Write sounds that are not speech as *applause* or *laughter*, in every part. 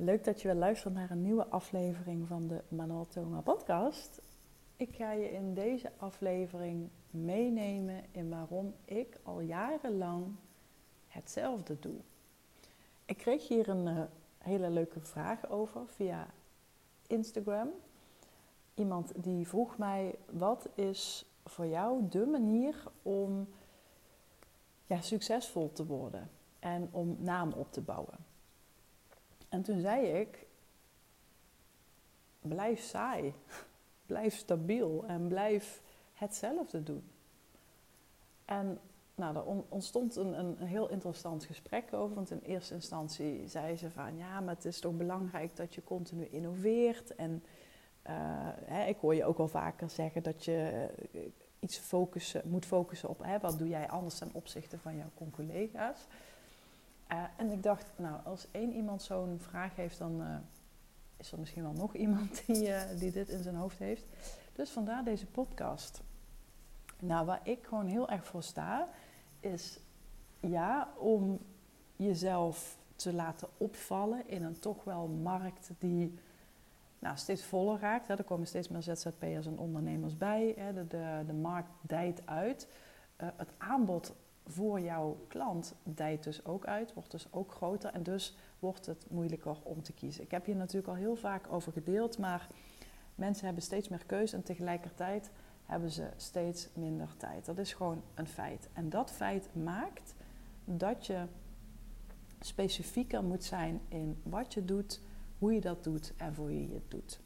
Leuk dat je weer luistert naar een nieuwe aflevering van de Manuel Thoma podcast. Ik ga je in deze aflevering meenemen in waarom ik al jarenlang hetzelfde doe. Ik kreeg hier een uh, hele leuke vraag over via Instagram. Iemand die vroeg mij: wat is voor jou de manier om ja, succesvol te worden en om naam op te bouwen? En toen zei ik: blijf saai, *laughs* blijf stabiel en blijf hetzelfde doen. En nou, er ontstond een, een, heel interessant gesprek over. Want in eerste instantie zei ze van ja, maar het is toch belangrijk dat je continu innoveert. En uh, hè, ik hoor je ook wel vaker zeggen dat je uh, iets focussen, moet focussen op hè, wat doe jij anders ten opzichte van jouw collega's. Uh, en ik dacht, nou, als één iemand zo'n vraag heeft, dan is er misschien wel nog *laughs* iemand die, die dit in zijn hoofd heeft. Dus vandaar deze podcast. Nou, waar ik gewoon heel erg voor sta, is ja, om jezelf te laten opvallen in een toch wel markt die nou, steeds voller raakt. Hè. Er komen steeds meer ZZP'ers en ondernemers bij. Hè. De, de, de, markt dijt uit. Het aanbod voor jouw klant dijt dus ook uit, wordt dus ook groter en dus wordt het moeilijker om te kiezen. Ik heb hier natuurlijk al heel vaak over gedeeld, maar mensen hebben steeds meer keuze en tegelijkertijd hebben ze steeds minder tijd. Dat is gewoon een feit. En dat feit maakt dat je specifieker moet zijn in wat je doet, hoe je dat doet en voor je het doet.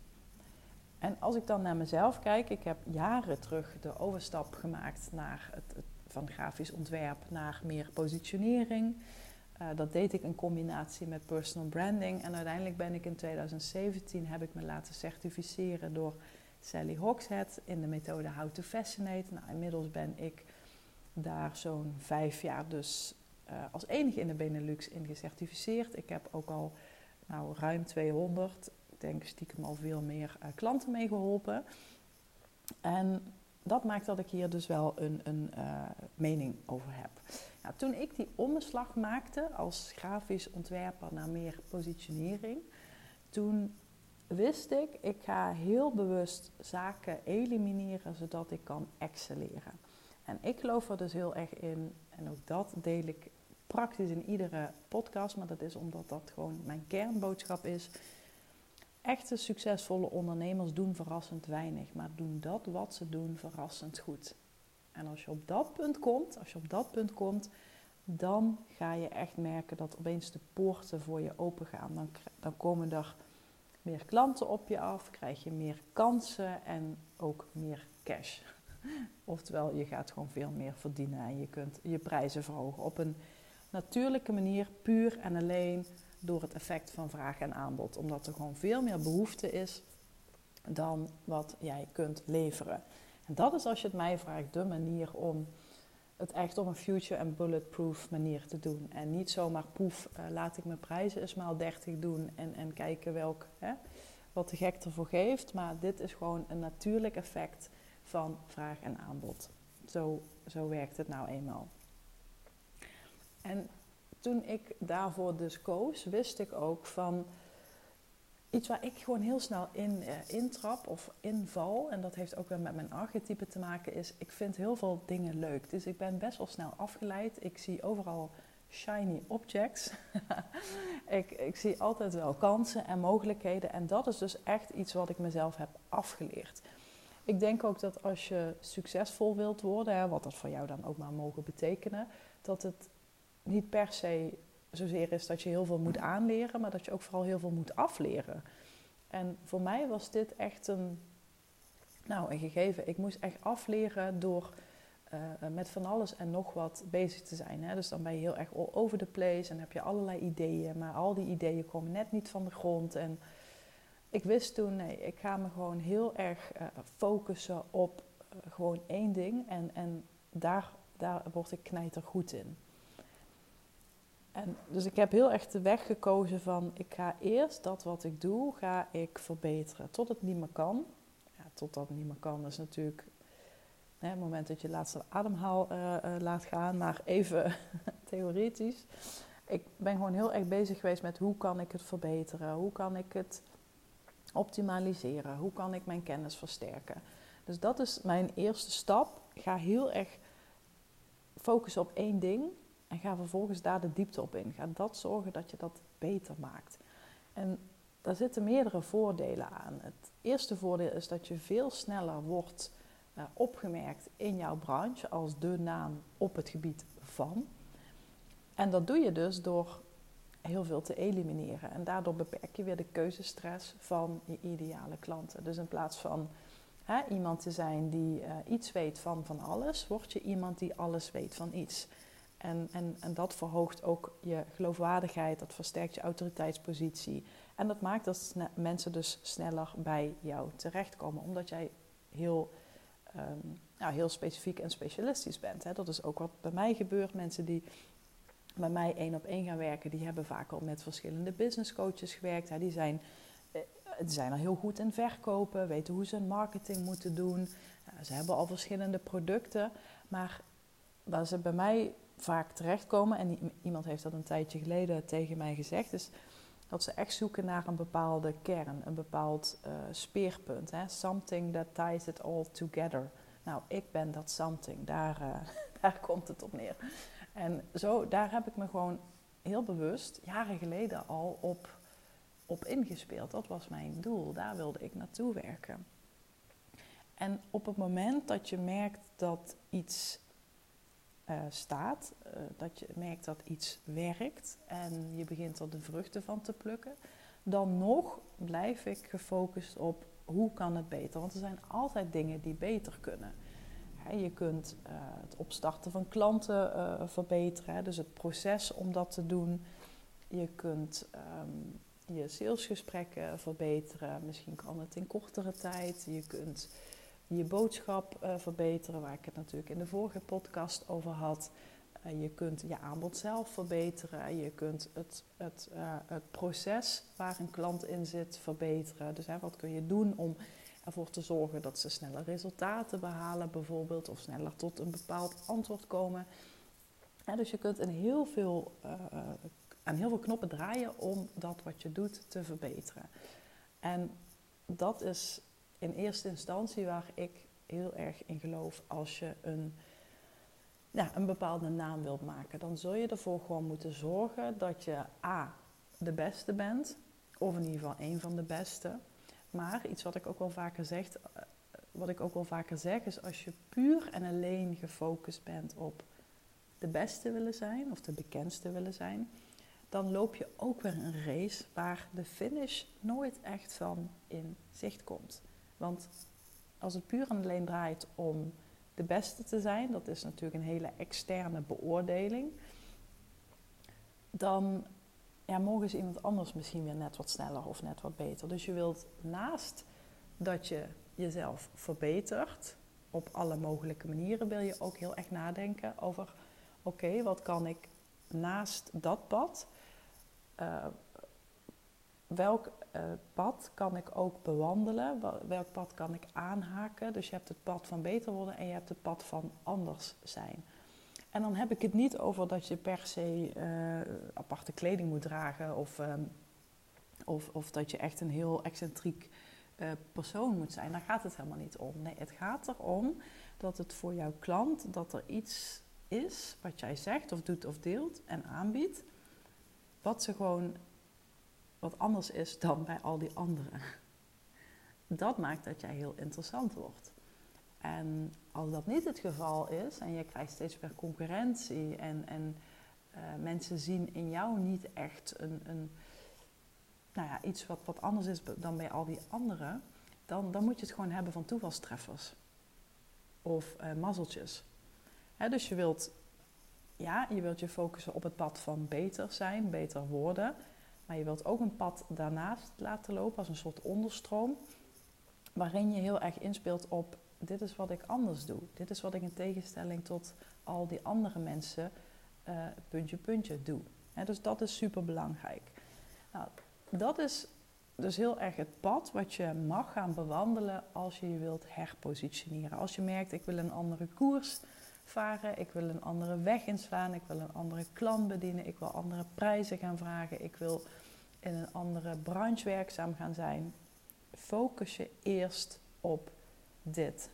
En als ik dan naar mezelf kijk, ik heb jaren terug de overstap gemaakt naar het, het van grafisch ontwerp naar meer positionering. Uh, dat deed ik in combinatie met personal branding. En uiteindelijk ben ik in 2017 heb ik me laten certificeren door Sally Hogshead in de methode How to Fascinate. Nou, inmiddels ben ik daar zo'n vijf jaar dus uh, als enige in de Benelux in gecertificeerd. Ik heb ook al nou, ruim 200, ik denk stiekem al veel meer uh, klanten mee geholpen. En dat maakt dat ik hier dus wel een, een uh, mening over heb. Nou, toen ik die omslag maakte als grafisch ontwerper naar meer positionering, toen wist ik, ik ga heel bewust zaken elimineren zodat ik kan excelleren. En ik geloof er dus heel erg in, en ook dat deel ik praktisch in iedere podcast, maar dat is omdat dat gewoon mijn kernboodschap is. Echte succesvolle ondernemers doen verrassend weinig, maar doen dat wat ze doen verrassend goed. En als je op dat punt komt, als je op dat punt komt, dan ga je echt merken dat opeens de poorten voor je open gaan. Dan, dan komen er meer klanten op je af, krijg je meer kansen en ook meer cash. *laughs* Oftewel, je gaat gewoon veel meer verdienen en je kunt je prijzen verhogen op een natuurlijke manier, puur en alleen door het effect van vraag en aanbod. Omdat er gewoon veel meer behoefte is dan wat jij kunt leveren. En dat is, als je het mij vraagt, de manier om het echt op een future en bulletproof manier te doen. En niet zomaar poef, uh, laat ik mijn prijzen eens maal 30 doen en, en kijken welk, hè, wat de gek ervoor geeft. Maar dit is gewoon een natuurlijk effect van vraag en aanbod. Zo, zo werkt het nou eenmaal. En toen ik daarvoor dus koos, wist ik ook van iets waar ik gewoon heel snel in uh, intrap of inval, en dat heeft ook wel met mijn archetype te maken, is ik vind heel veel dingen leuk. Dus ik ben best wel snel afgeleid. Ik zie overal shiny objects. *laughs* ik, ik zie altijd wel kansen en mogelijkheden. En dat is dus echt iets wat ik mezelf heb afgeleerd. Ik denk ook dat als je succesvol wilt worden, hè, wat dat voor jou dan ook maar mogen betekenen, dat het niet per se zozeer is dat je heel veel moet aanleren, maar dat je ook vooral heel veel moet afleren. En voor mij was dit echt een, nou, een gegeven. Ik moest echt afleren door uh, met van alles en nog wat bezig te zijn. Hè. Dus dan ben je heel erg all over the place en heb je allerlei ideeën, maar al die ideeën komen net niet van de grond. En ik wist toen, nee, ik ga me gewoon heel erg uh, focussen op uh, gewoon één ding en, en daar, daar word ik knijter goed in. En dus ik heb heel erg de weg gekozen van ik ga eerst dat wat ik doe, ga ik verbeteren. Tot het niet meer kan. Ja, tot dat niet meer kan is natuurlijk hè, het moment dat je laatste ademhaal uh, uh, laat gaan. Maar even *laughs* theoretisch. ik ben gewoon heel erg bezig geweest met hoe kan ik het verbeteren, hoe kan ik het optimaliseren, hoe kan ik mijn kennis versterken. Dus dat is mijn eerste stap. Ga heel erg focussen op één ding en ga vervolgens daar de diepte op in. Ga dat zorgen dat je dat beter maakt. En daar zitten meerdere voordelen aan. Het eerste voordeel is dat je veel sneller wordt uh, opgemerkt in jouw branche als de naam op het gebied van. En dat doe je dus door heel veel te elimineren. En daardoor beperk je weer de keuzestress van je ideale klanten. Dus in plaats van hè, iemand te zijn die uh, iets weet van van alles, word je iemand die alles weet van iets. En, en, en dat verhoogt ook je geloofwaardigheid, dat versterkt je autoriteitspositie. En dat maakt dat mensen dus sneller bij jou terechtkomen, omdat jij heel, nou, heel specifiek en specialistisch bent. Hè. Dat is ook wat bij mij gebeurt. Mensen die bij mij één op één gaan werken, die hebben vaak al met verschillende business coaches gewerkt. Die zijn, eh, die zijn al heel goed in verkopen, weten hoe ze marketing moeten doen. ze hebben al verschillende producten. Maar waar ze bij mij vaak terechtkomen, en iemand heeft dat een tijdje geleden tegen mij gezegd, is dat ze echt zoeken naar een bepaalde kern, een bepaald uh, speerpunt. Hè? Something that ties it all together. Nou, ik ben dat something, daar, uh, *laughs* daar komt het op neer. En zo, daar heb ik me gewoon heel bewust, jaren geleden al, op, op ingespeeld. Dat was mijn doel, daar wilde ik naartoe werken. En op het moment dat je merkt dat iets uh, staat, uh, dat je merkt dat iets werkt en je begint er de vruchten van te plukken, dan nog blijf ik gefocust op hoe kan het beter. Want er zijn altijd dingen die beter kunnen. je kunt uh, het opstarten van klanten verbeteren, dus het proces om dat te doen. Je kunt um, je salesgesprekken verbeteren, misschien kan het in kortere tijd. Je kunt je boodschap uh, verbeteren, waar ik het natuurlijk in de vorige podcast over had. Uh, je kunt je aanbod zelf verbeteren. Je kunt het, het, uh, het proces waar een klant in zit verbeteren. Dus hè, wat kun je doen om ervoor te zorgen dat ze sneller resultaten behalen, bijvoorbeeld, of sneller tot een bepaald antwoord komen. dus je kunt in heel veel, aan heel veel knoppen draaien om dat wat je doet te verbeteren. En dat is in eerste instantie waar ik heel erg in geloof. Als je een, ja, een bepaalde naam wilt maken, dan zul je ervoor gewoon moeten zorgen dat je A, de beste bent, of in ieder geval een van de beste. Maar iets wat ik ook wel vaker zeg, eh, wat ik ook wel vaker zeg, is als je puur en alleen gefocust bent op de beste willen zijn of de bekendste willen zijn, dan loop je ook weer een race waar de finish nooit echt van in zicht komt. Want als het puur en alleen draait om de beste te zijn, dat is natuurlijk een hele externe beoordeling, dan ja, mogen ze iemand anders misschien weer net wat sneller of net wat beter. Dus je wilt naast dat je jezelf verbetert op alle mogelijke manieren, wil je ook heel erg nadenken over: oké, wat kan ik naast dat pad? Uh, welk uh, pad kan ik ook bewandelen? Welk pad kan ik aanhaken? Dus je hebt het pad van beter worden en je hebt het pad van anders zijn. En dan heb ik het niet over dat je per se uh, aparte kleding moet dragen of, um, of, of, dat je echt een heel excentriek uh, persoon moet zijn. Daar gaat het helemaal niet om. Nee, het gaat erom dat het voor jouw klant dat er iets is wat jij zegt of doet of deelt en aanbiedt, wat ze gewoon wat anders is dan bij al die anderen. Dat maakt dat jij heel interessant wordt. En als dat niet het geval is en je krijgt steeds meer concurrentie en, en uh, mensen zien in jou niet echt een, een, nou ja, iets wat, wat anders is dan bij al die anderen, dan, dan moet je het gewoon hebben van toevalstreffers of uh, mazzeltjes. Hè, dus je wilt, ja, je wilt je focussen op het pad van beter zijn, beter worden. Maar je wilt ook een pad daarnaast laten lopen als een soort onderstroom. Waarin je heel erg inspeelt op dit is wat ik anders doe. Dit is wat ik in tegenstelling tot al die andere mensen uh, puntje puntje doe. dus dat is super belangrijk. Nou, dat is dus heel erg het pad wat je mag gaan bewandelen als je je wilt herpositioneren. Als je merkt ik wil een andere koers varen. Ik wil een andere weg inslaan. Ik wil een andere klant bedienen. Ik wil andere prijzen gaan vragen. Ik wil in een andere branche werkzaam gaan zijn. Focus je eerst op dit.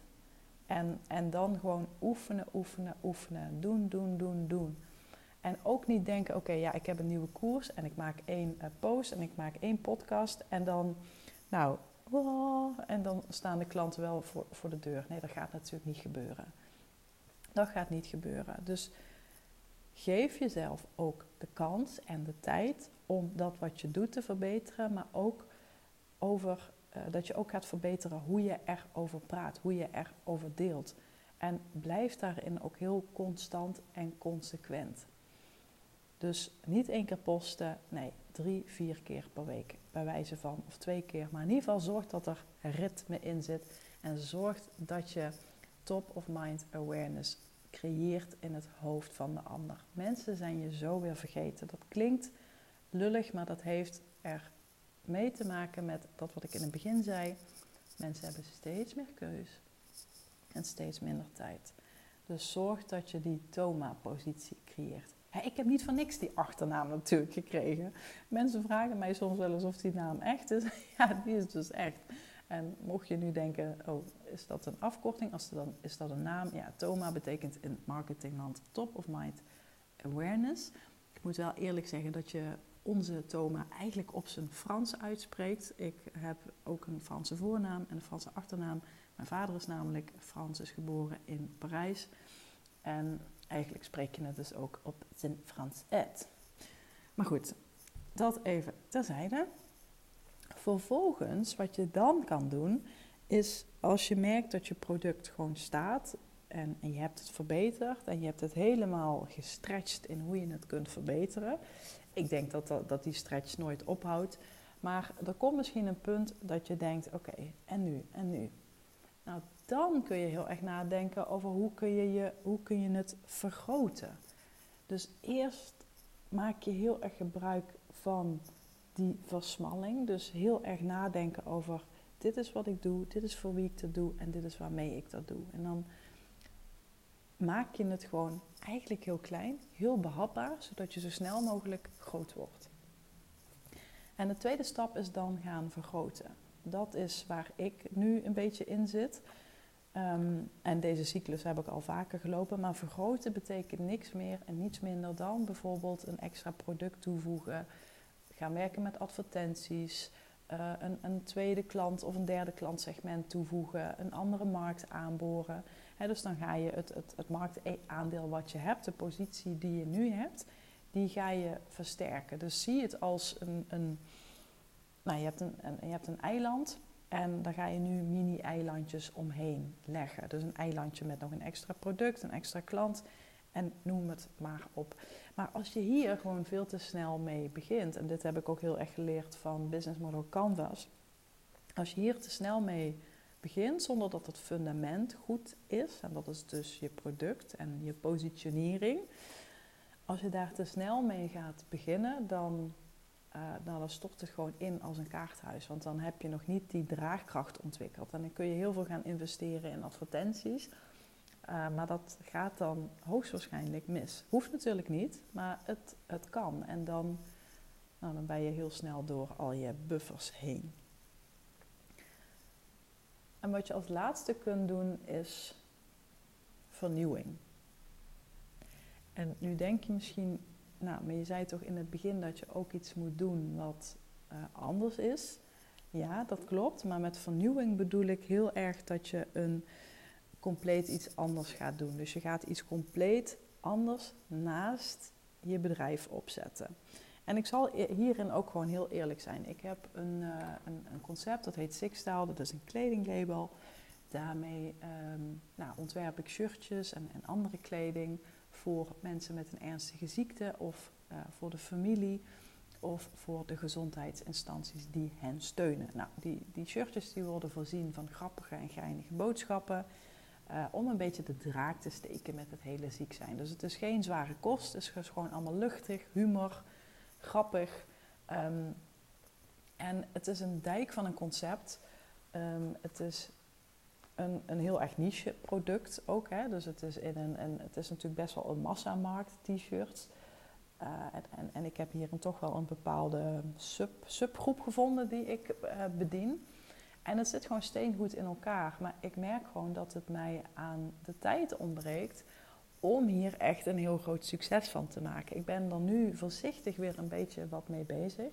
En, en dan gewoon oefenen, oefenen, oefenen. Doen, doen, doen, doen. En ook niet denken, oké, ja, ik heb een nieuwe koers en ik maak één uh, post en ik maak één podcast. En dan, nou, en dan staan de klanten wel voor, voor de deur. Nee, dat gaat natuurlijk niet gebeuren. Dat gaat niet gebeuren. Dus geef jezelf ook de kans en de tijd om dat wat je doet te verbeteren, maar ook over uh, dat je ook gaat verbeteren hoe je erover praat, hoe je erover deelt. En blijf daarin ook heel constant en consequent. Dus niet één keer posten, nee, drie, vier keer per week bij wijze van, of twee keer. Maar in ieder geval zorg dat er ritme in zit en zorg dat je top of mind awareness creëert in het hoofd van de ander. Mensen zijn je zo weer vergeten. Dat klinkt lullig, maar dat heeft er mee te maken met dat wat ik in het begin zei. Mensen hebben steeds meer keus en steeds minder tijd. Dus zorg dat je die Toma-positie creëert. ik heb niet van niks die achternaam natuurlijk gekregen. Mensen vragen mij soms wel eens of die naam echt is. *laughs* ja, die is dus echt. En mocht je nu denken, oh, is dat een afkorting? Als is dat een naam? Ja, TOMA betekent in marketingland Top of Mind Awareness. Ik moet wel eerlijk zeggen dat je onze Toma eigenlijk op zijn Frans uitspreekt. Ik heb ook een Franse voornaam en een Franse achternaam. Mijn vader is namelijk Frans, is geboren in Parijs. En eigenlijk spreek je het dus ook op zijn Frans uit. Maar goed, dat even terzijde. Vervolgens, wat je dan kan doen, is als je merkt dat je product gewoon staat en, je hebt het verbeterd en je hebt het helemaal gestretched in hoe je het kunt verbeteren. Ik denk dat, dat, dat die stretch nooit ophoudt. Maar er komt misschien een punt dat je denkt, oké, en nu, en nu? Nou, dan kun je heel erg nadenken over hoe kun je, je, hoe kun je het vergroten. Dus eerst maak je heel erg gebruik van die versmalling. Dus heel erg nadenken over dit is wat ik doe, dit is voor wie ik dat doe en dit is waarmee ik dat doe. En dan maak je het gewoon eigenlijk heel klein, heel behapbaar, zodat je zo snel mogelijk groot wordt. En de tweede stap is dan gaan vergroten. Dat is waar ik nu een beetje in zit. Ehm, en deze cyclus heb ik al vaker gelopen. Maar vergroten betekent niks meer en niets minder dan bijvoorbeeld een extra product toevoegen. Gaan werken met advertenties. Uh, een, een, tweede klant of een derde klantsegment toevoegen. Een andere markt aanboren dus dan ga je het, het, het marktaandeel wat je hebt, de positie die je nu hebt, die ga je versterken. Dus zie het als een, een nou, je hebt een, een, je hebt een eiland en daar ga je nu mini-eilandjes omheen leggen. Dus een eilandje met nog een extra product, een extra klant en noem het maar op. Maar als je hier gewoon veel te snel mee begint, en dit heb ik ook heel erg geleerd van Business Model Canvas, als je hier te snel mee begint zonder dat het fundament goed is, en dat is dus je product en je positionering. Als je daar te snel mee gaat beginnen, dan, uh, dan stort het gewoon in als een kaarthuis. Want dan heb je nog niet die draagkracht ontwikkeld. En dan kun je heel veel gaan investeren in advertenties. Uh, maar dat gaat dan hoogstwaarschijnlijk mis. Hoeft natuurlijk niet, maar het, het kan. En dan, nou, dan ben je heel snel door al je buffers heen. En wat je als laatste kunt doen is vernieuwing. En nu denk je misschien, nou, maar je zei toch in het begin dat je ook iets moet doen wat uh, anders is. Ja, dat klopt. Maar met vernieuwing bedoel ik heel erg dat je een compleet iets anders gaat doen. Dus je gaat iets compleet anders naast je bedrijf opzetten. En ik zal hierin ook gewoon heel eerlijk zijn. Ik heb een, uh, een, een, concept dat heet Sixstyle, dat is een kledinglabel. Daarmee um, nou, ontwerp ik shirtjes en, en, andere kleding voor mensen met een ernstige ziekte of uh, voor de familie of voor de gezondheidsinstanties die hen steunen. Nou, die, die shirtjes die worden voorzien van grappige en geinige boodschappen. Uh, om een beetje de draak te steken met het hele ziek zijn. Dus het is geen zware kost, het is gewoon allemaal luchtig, humor, grappig. Um, en het is een dijk van een concept. Um, het is een, een heel erg niche product ook. Hè? Dus het is, in een, het is natuurlijk best wel een massamarkt, t-shirts. Uh, en, en, ik heb hier een, toch wel een bepaalde sub, subgroep gevonden die ik uh, bedien. En het zit gewoon steengoed in elkaar. Maar ik merk gewoon dat het mij aan de tijd ontbreekt om hier echt een heel groot succes van te maken. Ik ben er nu voorzichtig weer een beetje wat mee bezig.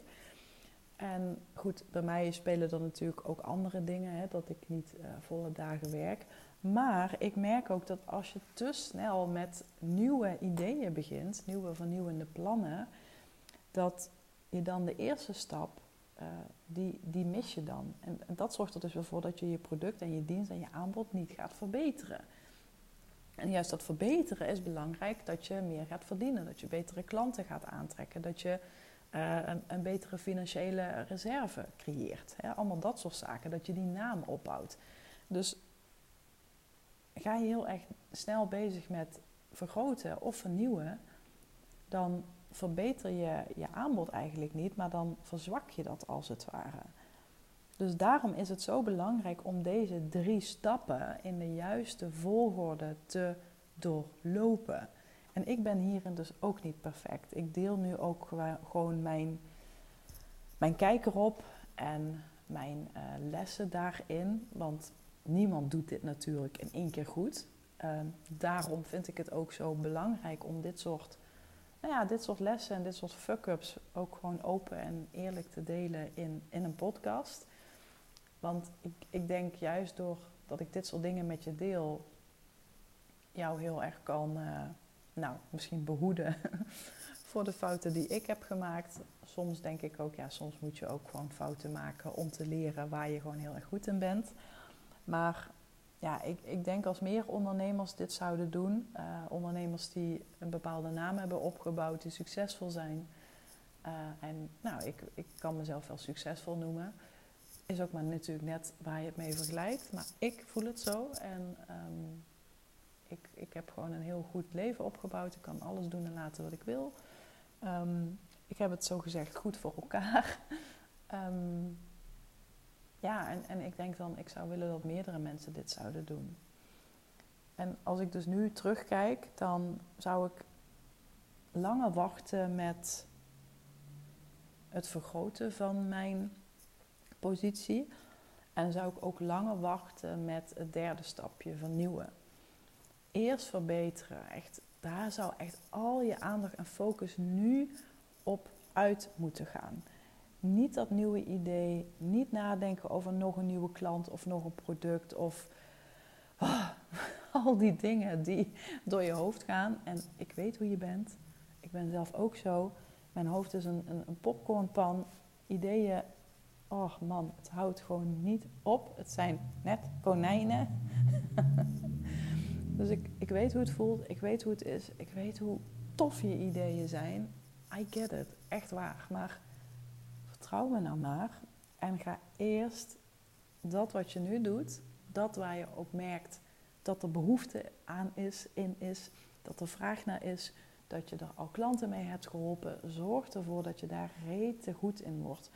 En goed, bij mij spelen er natuurlijk ook andere dingen, hè, dat ik niet uh, volle dagen werk. Maar ik merk ook dat als je te snel met nieuwe ideeën begint, nieuwe vernieuwende plannen, dat je dan de eerste stap, uh, die, die mis je dan. En, dat zorgt er dus weer voor dat je je product en je dienst en je aanbod niet gaat verbeteren. En juist dat verbeteren is belangrijk dat je meer gaat verdienen, dat je betere klanten gaat aantrekken, dat je uh, een, een, betere financiële reserve creëert. Hè? Allemaal dat soort zaken, dat je die naam opbouwt. Dus ga je heel erg snel bezig met vergroten of vernieuwen, dan verbeter je je aanbod eigenlijk niet, maar dan verzwak je dat als het ware. Dus daarom is het zo belangrijk om deze drie stappen in de juiste volgorde te doorlopen. En ik ben hierin dus ook niet perfect. Ik deel nu ook gewoon mijn, mijn kijk erop en mijn uh, lessen daarin. Want niemand doet dit natuurlijk in één keer goed. Uh, daarom vind ik het ook zo belangrijk om dit soort, nou ja, dit soort lessen en dit soort fuck-ups ook gewoon open en eerlijk te delen in, in een podcast. Want ik, ik denk juist door dat ik dit soort dingen met je deel, jou heel erg kan, uh, nou, misschien behoeden *laughs* voor de fouten die ik heb gemaakt. Soms denk ik ook, ja, soms moet je ook gewoon fouten maken om te leren waar je gewoon heel erg goed in bent. Maar ja, ik, ik denk als meer ondernemers dit zouden doen, uh, ondernemers die een bepaalde naam hebben opgebouwd, die succesvol zijn. Uh, en nou, ik, ik kan mezelf wel succesvol noemen. Is ook maar natuurlijk net waar je het mee vergelijkt. Maar ik voel het zo en um, ik, ik heb gewoon een heel goed leven opgebouwd. Ik kan alles doen en laten wat ik wil. Um, ik heb het zo gezegd goed voor elkaar. um, *laughs* ja, en, en ik denk dan, ik zou willen dat meerdere mensen dit zouden doen. En als ik dus nu terugkijk, dan zou ik langer wachten met het vergroten van mijn positie. En zou ik ook langer wachten met het derde stapje, vernieuwen. Eerst verbeteren. Echt, daar zou echt al je aandacht en focus nu op uit moeten gaan. Niet dat nieuwe idee, niet nadenken over nog een nieuwe klant of nog een product of oh, *laughs* al die dingen die door je hoofd gaan. En ik weet hoe je bent. Ik ben zelf ook zo. Mijn hoofd is een, een, een popcornpan. Ideeën, oh man, het houdt gewoon niet op. Het zijn net konijnen. *laughs* dus ik, ik weet hoe het voelt. Ik weet hoe het is. Ik weet hoe tof je ideeën zijn. I get it. Echt waar. Maar vertrouw me nou maar en ga eerst dat wat je nu doet, dat waar je ook merkt dat er behoefte aan is, in is, dat er vraag naar is, dat je er al klanten mee hebt geholpen, zorg ervoor dat je daar rete goed in wordt.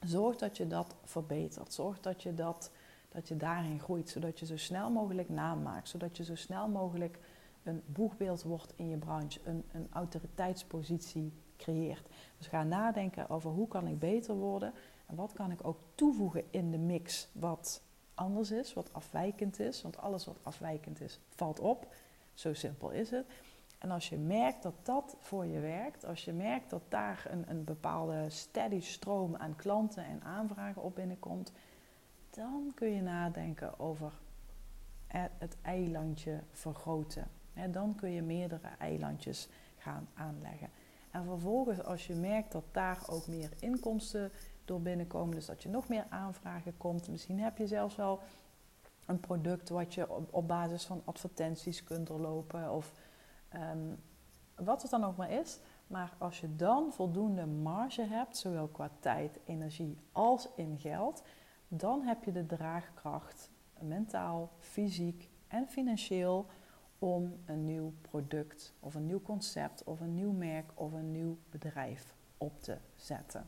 Zorg dat je dat verbetert. Zorg dat je, dat, dat je daarin groeit, zodat je zo snel mogelijk naam maakt, zodat je zo snel mogelijk een boegbeeld wordt in je branche, een, een autoriteitspositie creëert. Dus ga nadenken over hoe kan ik beter worden en wat kan ik ook toevoegen in de mix wat anders is, wat afwijkend is. Want alles wat afwijkend is, valt op. Zo simpel is het. En als je merkt dat dat voor je werkt, als je merkt dat daar een, een bepaalde steady stroom aan klanten en aanvragen op binnenkomt, dan kun je nadenken over het eilandje vergroten. dan kun je meerdere eilandjes gaan aanleggen. En vervolgens, als je merkt dat daar ook meer inkomsten door binnenkomen, dus dat je nog meer aanvragen komt, misschien heb je zelfs wel een product wat je op, basis van advertenties kunt doorlopen of um, wat het dan ook maar is. Maar als je dan voldoende marge hebt, zowel qua tijd, energie als in geld, dan heb je de draagkracht, mentaal, fysiek en financieel om een nieuw product of een nieuw concept of een nieuw merk of een nieuw bedrijf op te zetten.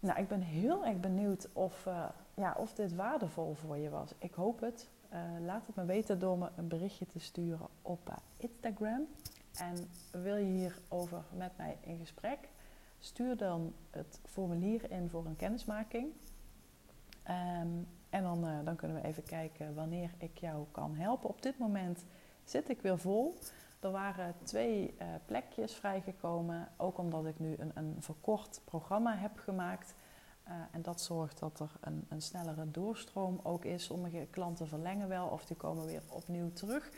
nou, ik ben heel erg benieuwd of, uh, ja, of dit waardevol voor je was. Ik hoop het. Uh, laat het me weten door me een berichtje te sturen op uh, Instagram. En wil je hierover met mij in gesprek? Stuur dan het formulier in voor een kennismaking. Um, en dan, dan kunnen we even kijken wanneer ik jou kan helpen. Op dit moment zit ik weer vol. Er waren twee uh, plekjes vrijgekomen, ook omdat ik nu een, een verkort programma heb gemaakt. Uh, en dat zorgt dat er een, een, snellere doorstroom ook is. Sommige klanten verlengen wel of die komen weer opnieuw terug.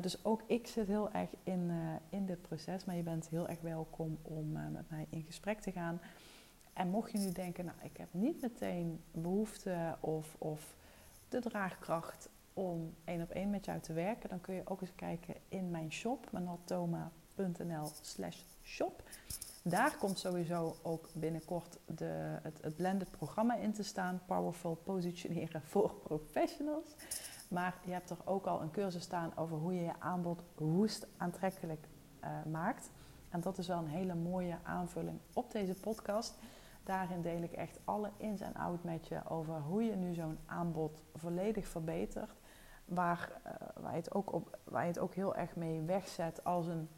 Dus ook ik zit heel erg in, in dit proces. Maar je bent heel erg welkom om met mij in gesprek te gaan. En mocht je nu denken, nou ik heb niet meteen behoefte of, of de draagkracht om één op één met jou te werken, dan kun je ook eens kijken in mijn shop, manaltoma.nl slash shop. Daar komt sowieso ook binnenkort de, het, blended programma in te staan, Powerful Positioneren voor Professionals. Maar je hebt er ook al een cursus staan over hoe je je aanbod woest aantrekkelijk uh, maakt. En dat is wel een hele mooie aanvulling op deze podcast. Daarin deel ik echt alle ins en outs met je over hoe je nu zo'n aanbod volledig verbetert waar, uh, waar, je het ook op, waar je het ook heel erg mee wegzet als een,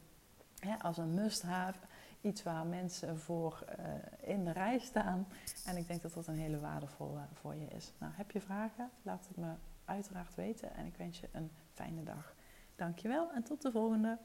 hè, als een must-have. Iets waar mensen voor uh, in de rij staan. En ik denk dat dat een hele waardevolle voor je is. Nou, heb je vragen? Laat het me uiteraard weten. En ik wens je een fijne dag. Dankjewel en tot de volgende.